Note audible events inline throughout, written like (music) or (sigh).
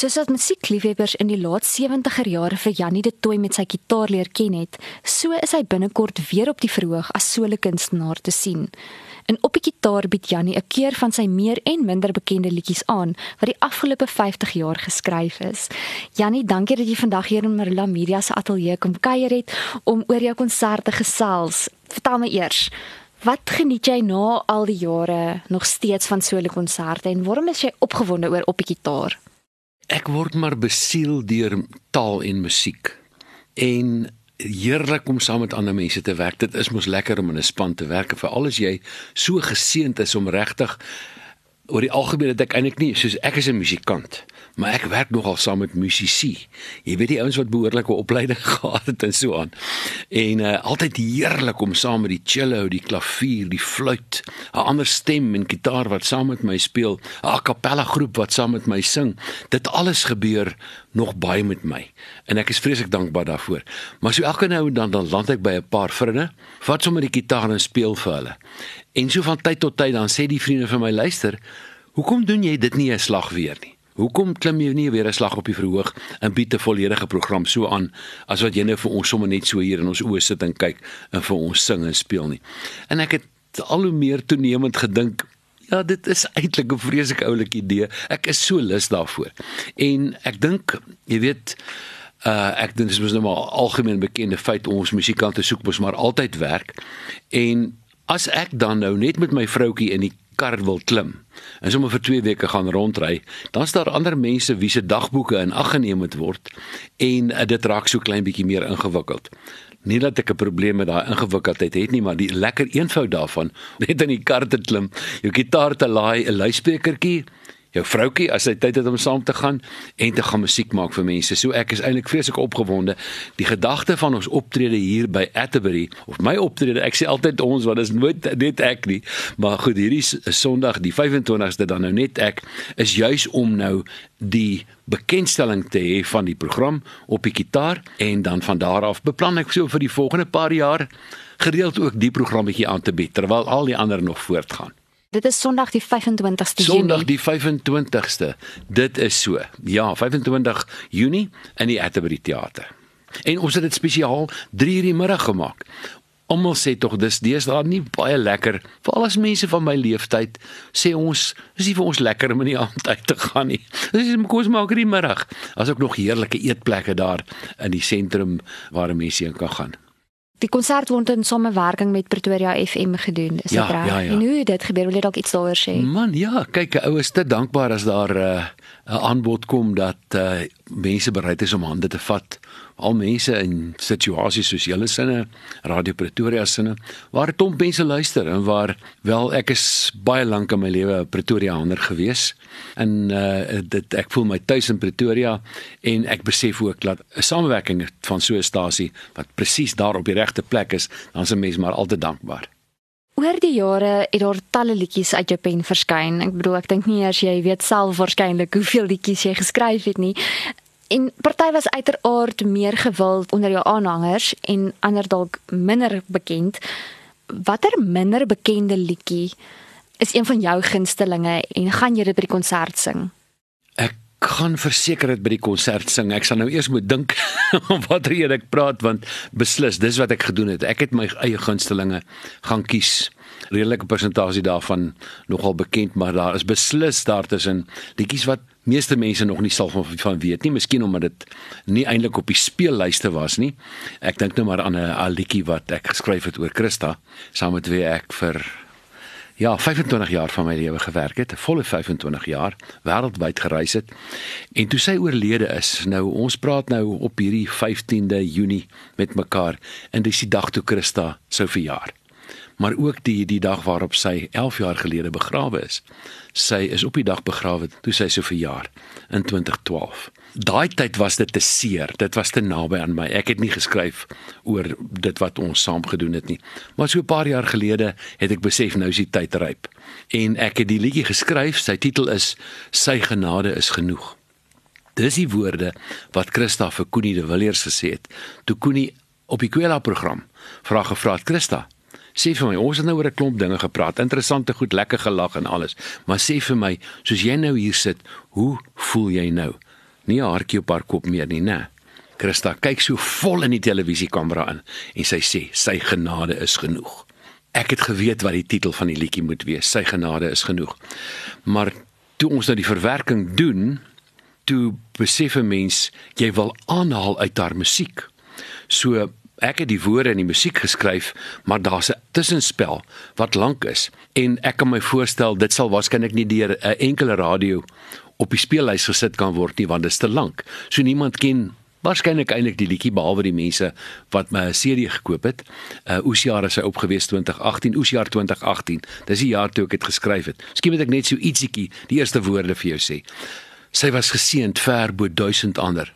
Soos wat musiekliefhebbers in die laat 70er jare vir Jannie de Tooi met sy gitaar leer ken het, so is hy binnekort weer op die verhoog as solo kunstenaar te sien. En op die gitaar bied Jannie 'n keer van sy meer en minder bekende liedjies aan wat die afgelope 50 jaar geskryf is. Jannie, dankie dat jy vandag hier in Marula Media se ateljee kom kuier het om oor jou konserte gesels. Vertel my eers, wat geniet jy na al die jare nog steeds van solo konserte en waarom is jy opgewonde oor op die gitaar? Ek word maar besiel deur taal en musiek. En heerlik om saam met ander mense te werk. Dit is mos lekker om in 'n span te werk, veral as jy so geseënd is om regtig oor die algemeen dat ek eintlik nie soos ek is 'n musikant maar ek werk nogal saam met musisi. Jy weet die ouens wat behoorlike opleiding (laughs) gehad het en so aan. En uh, altyd heerlik om saam met die cello, die klavier, die fluit, 'n ander stem en gitaar wat saam met my speel, 'n a cappella groep wat saam met my sing. Dit alles gebeur nog baie met my en ek is vreeslik dankbaar daarvoor. Maar so elke nou en dan dan land ek by 'n paar vriende, vat sommer die gitaar en speel vir hulle. En so van tyd tot tyd dan sê die vriende vir my luister, hoekom doen jy dit nie 'n slag weer nie? Hoekom klim jy nie weer 'n slag op die verhoog en bied 'n volledige program so aan as wat jy nou vir ons sommer net so hier in ons oë sit en kyk en vir ons sing en speel nie. En ek het al hoe meer toenemend gedink Ja, dit is eintlik 'n vreeslike oulike idee. Ek is so lus daarvoor. En ek dink, jy weet, uh ek dink dis mos nou maar algemeen bekende feit ons musikante soek mos maar altyd werk. En as ek dan nou net met my vroutjie in die kar wil klim en sommer vir 2 weke gaan rondry, dan is daar ander mense wie se dagboeke in ag geneem moet word en uh, dit raak so klein bietjie meer ingewikkeld. Nie dat ek 'n probleem met daai ingewikkeldheid het nie, maar die lekker eenvoud daarvan, (laughs) net in die kar te klim, jou gitaar te laai, 'n luisprekertjie jou vroutkie as hy tyd het om saam te gaan en te gaan musiek maak vir mense. So ek is eintlik vreeslik opgewonde. Die gedagte van ons optrede hier by Atterbury of my optrede, ek sê altyd ons want dit is nooit net ek nie, maar goed, hierdie Sondag die 25ste dan nou net ek is juis om nou die bekendstelling te hê van die program op die gitaar en dan van daar af beplan ek so vir die volgende paar jaar gereeld ook die programmetjie aan te bied terwyl al die ander nog voortgaan. Dit is Sondag die 25ste Junie. Sondag die 25ste. Dit is so. Ja, 25 Junie in die Atterbury Theater. En ons het dit spesiaal 3:00 in die middag gemaak. Almal sê tog dis deesdae nie baie lekker, veral as mense van my leeftyd sê ons, is nie vir ons lekker om in die aand uit te gaan nie. Dis is kos maak in die middag. As ook nog heerlike eetplekke daar in die sentrum waar mense heen kan gaan. Die konsert word in samewerking met Pretoria FM gedoen, is dit Ja, reg? ja, ja. En hoe het dit gebeur? Wil jy dalk iets daaroor sê? Man, ja, kyk, 'n ou is te dankbaar as daar 'n uh, aanbod kom dat uh, mense bereid is om hande te vat. Al mense in situasies soos julle sinne, Radio Pretoria sinne, waar klomp mense luister en waar wel ek is baie lank in my lewe 'n Pretoriaaner gewees. En uh dit ek voel my tuis in Pretoria en ek besef ook dat 'n samewerking van so 'n stasie wat presies daar op die regte plek is, dan is 'n mens maar altyd dankbaar. Oor die jare het daar talle liedjies uit jou pen verskyn. Ek bedoel, ek dink nie eers jy weet self waarskynlik hoeveel liedjies jy geskryf het nie. En party was uiteraard meer gewild onder jou aanhangers en ander dalk minder bekend. Watter minder bekende liedjie is een van jou gunstelinge en gaan jy dit by die konsert sing? Ek gaan verseker dit by die konsert sing. Ek sal nou eers moet dink om watter een ek praat want beslis dis wat ek gedoen het. Ek het my eie gunstelinge gaan kies. Redelike persentasie daarvan nogal bekend, maar daar is beslis daartussen liedjies wat meeste mense nog nie sal van, van weet nie, miskien omdat dit nie eintlik op die speellyste was nie. Ek dink nou maar aan 'n liedjie wat ek geskryf het oor Christa, saam met wie ek vir ja, 25 jaar van my lewe gewerk het, 'n volle 25 jaar wêreldwyd gereis het. En toe sy oorlede is, nou ons praat nou op hierdie 15de Junie met mekaar en dis die dag toe Christa sou verjaar. Maar ook die die dag waarop sy 11 jaar gelede begrawe is. Sy is op die dag begrawe toe sy sou verjaar in 2012. Daai tyd was dit te seer. Dit was te naby aan my. Ek het nie geskryf oor dit wat ons saam gedoen het nie. Maar so 'n paar jaar gelede het ek besef nou is die tyd ryp. En ek het die liedjie geskryf. Sy titel is Sy genade is genoeg. Dis die woorde wat Christa vir Koenie de Villiers gesê het. Toe Koenie op die Kwela program vra gevra het Christa Sê vir my, ons het nou oor 'n klomp dinge gepraat, interessante goed, lekker gelag en alles. Maar sê vir my, soos jy nou hier sit, hoe voel jy nou? Nie 'n haartjie op haar kop meer nie, né? Christa kyk so vol in die televisiekamera in en sy sê sy genade is genoeg. Ek het geweet wat die titel van die liedjie moet wees. Sy genade is genoeg. Maar toe ons nou die verwerking doen, toe besef 'n mens jy wil aanhaal uit haar musiek. So ek het die woorde en die musiek geskryf, maar daar's 'n tussenspel wat lank is en ek kan my voorstel dit sal waarskynlik nie deur 'n enkele radio op die speellys gesit kan word nie want dit is te lank. So niemand ken waarskynlik eintlik die liedjie behalwe die mense wat my 'n CD gekoop het. Uh Oesjaar is hy opgewees 2018, Oesjaar 2018. Dis die jaar toe ek dit geskryf het. Miskien moet ek net so ietsiekie die eerste woorde vir jou sê. Sy was geseënd ver bo duisend ander.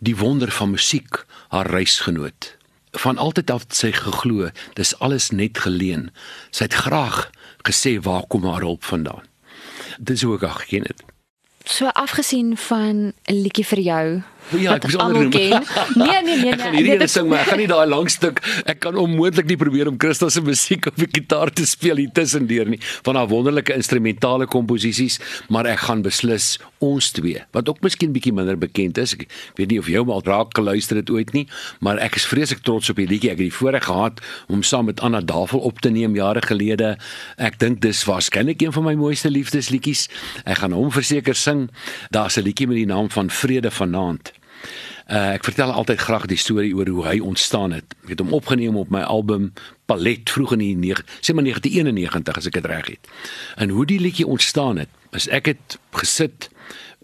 Die wonder van musiek, haar reisgenoot. Van altyd af sy geglo, dis alles net geleen. Sy het graag gesê waar kom haar hulp vandaan. Dis hoe ek haar geken het. So afgesien van 'n liedjie vir jou. Ja, ek almal onder ken. Nee, nee, nee. Ek gaan nee, hierdie is- sing, maar ek gaan nie daai lang stuk. Ek kan onmoontlik nie probeer om Christa se musiek op die gitaar te speel hier tussendeur nie. Van haar wonderlike instrumentale komposisies, maar ek gaan beslis ons twee, wat ook miskien bietjie minder bekend is. Ek weet nie of jy hom al raak geluister het ooit nie, maar ek is vreeslik trots op die liedjie. Ek het die voorreg gehad om saam met Anna Davel op te neem jare gelede. Ek dink dis waarskynlik een van my mooiste liefdesliedjies. Ek gaan hom verseker sing. Daar's 'n liedjie met die naam van Vrede vanaand. Uh, ek vertel altyd graag die storie oor hoe hy ontstaan het. Ek het hom opgeneem op my album Palet vroeg in die 9, sê maar 1991 as ek dit reg het. En hoe die liedjie ontstaan het, is ek het gesit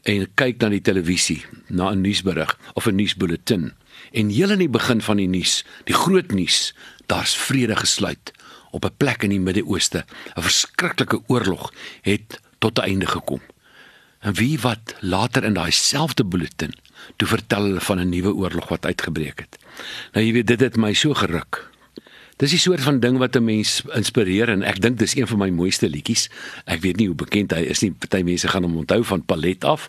en kyk na die televisie, na 'n nuusberig of 'n nuusbulletin. En heel in die begin van die nuus, die groot nuus, daar's vrede gesluit op 'n plek in die Midde-Ooste. 'n Verskriklike oorlog het tot 'n einde gekom. En wie wat later in daai selfde bulletin toe vertel hulle van 'n nuwe oorlog wat uitgebreek het. Nou jy weet dit het my so geruk. Dis die soort van ding wat 'n mens inspireer en ek dink dis een van my mooiste liedjies. Ek weet nie hoe bekend hy is nie. Party mense gaan hom onthou van Palet af.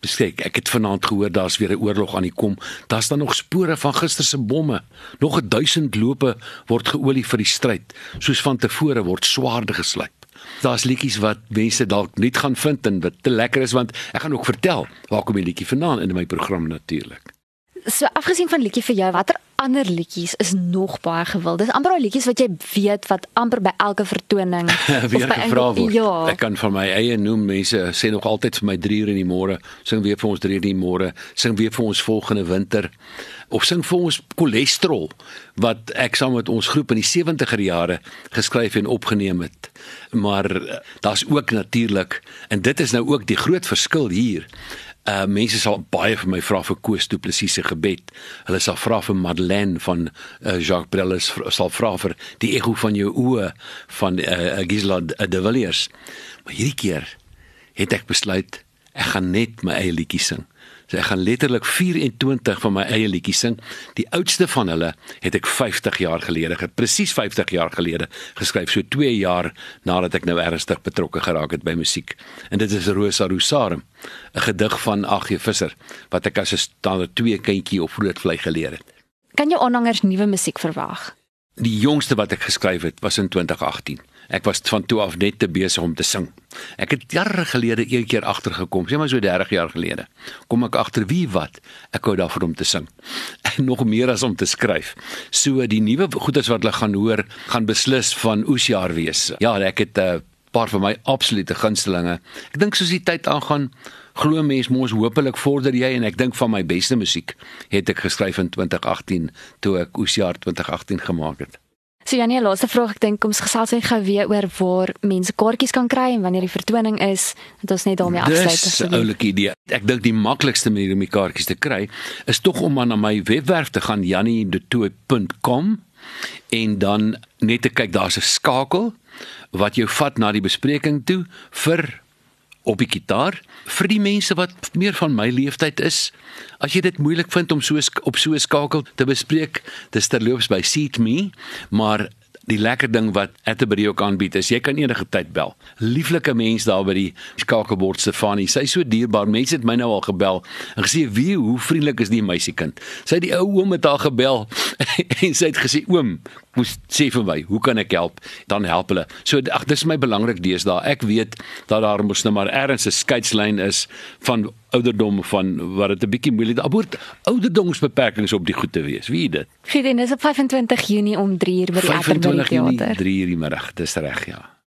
Beskyk, ek het vanaand gehoor daar's weer 'n oorlog aan die kom. Daar's dan nog spore van gister se bomme. Nog 'n 1000 lope word geolie vir die stryd. Soos van tevore word swaarde geslyp. Daar's liedjies wat mense dalk nie gaan vind en wat te lekker is want ek gaan ook vertel waar kom die liedjie vandaan in my program natuurlik. So afgesien van liedjie vir jou, watter ander liedjies is nog baie gewild? Dis amper al liedjies wat jy weet wat amper by elke vertoning (laughs) weer gevra word. Ja. Ek kan van my eie noem mense sê nog altyd vir my 3 uur in die môre, sing weer vir ons 3 uur in die môre, sing weer vir ons volgende winter of sing vir ons cholesterol wat ek saam met ons groep in die 70er jare geskryf en opgeneem het. Maar eh, daar's ook natuurlik en dit is nou ook die groot verskil hier. Uh mense sal baie vir my vra vir Koos Du Plessis se gebed. Hulle sal vra vir Madeleine van uh, Jacques Brel is sal vra vir die ego van jou oë van uh, Gisela de Villiers. Maar hierdie keer het ek besluit ek gaan net my eie liedjie sing. So ek gaan letterlik 24 van my eie liedjies sing. Die oudste van hulle het ek 50 jaar gelede, ge- presies 50 jaar gelede geskryf, so 2 jaar nadat ek nou ernstig betrokke geraak het by musiek. En dit is Rosa Rosarum, 'n gedig van A.G. Visser wat ek as 'n standaard twee kindjie op vrootvlei geleer het. Kan jou aanhangers nuwe musiek verwag? Die jongste wat ek geskryf het was in 2018. Ek was van toe af net te besig om te sing. Ek het jare gelede een keer agtergekom, sê maar so 30 jaar gelede. Kom ek agter wie wat ek hou daarvan om te sing. (laughs) En nog meer as om te skryf. So die nuwe goeders wat hulle gaan hoor, gaan beslis van oesjaar wees. Ja, ek het 'n uh, paar van my absolute gunstelinge. Ek dink soos die tyd aangaan, glo mens mos hopelik vorder jy en ek dink van my beste musiek het ek geskryf in 2018 toe ek oesjaar 2018 gemaak het. So Janie, laaste vraag, ek dink ons gesels net gou weer oor waar mense kaartjies kan kry en wanneer die vertoning is, dat ons net daarmee afsluit. Dis 'n oulike idee. Ek dink die maklikste manier om die kaartjies te kry is tog om maar na my webwerf te gaan janniedetoy.com en dan net te kyk daar's 'n skakel wat jou vat na die bespreking toe vir op die gitaar vir die mense wat meer van my leeftyd is. As jy dit moeilik vind om so op so 'n skakel te bespreek, dis terloops by Seat Me, maar die lekker ding wat Atterbury ook aanbied is jy kan enige tyd bel. Lieflike mens daar by die skakelbord Stefanie. Sy's so dierbaar. Mense het my nou al gebel en gesê wie hoe vriendelik is die meisiekind. Sy het die ou oom met haar gebel (laughs) en sy het gesê oom, moes sê vir my, hoe kan ek help? Dan help hulle. So ag dis my belangrik deesdae. Ek weet dat daar mos nou maar ergens 'n skeidslyn is van ouderdom van wat dit 'n bietjie moeilik abort ouderdomsbeperkings op die goed te wees. Wie dit? Gideon is op 25 Junie om 3 uur by die Atterbury Theater. 3 uur die middag, dis reg ja.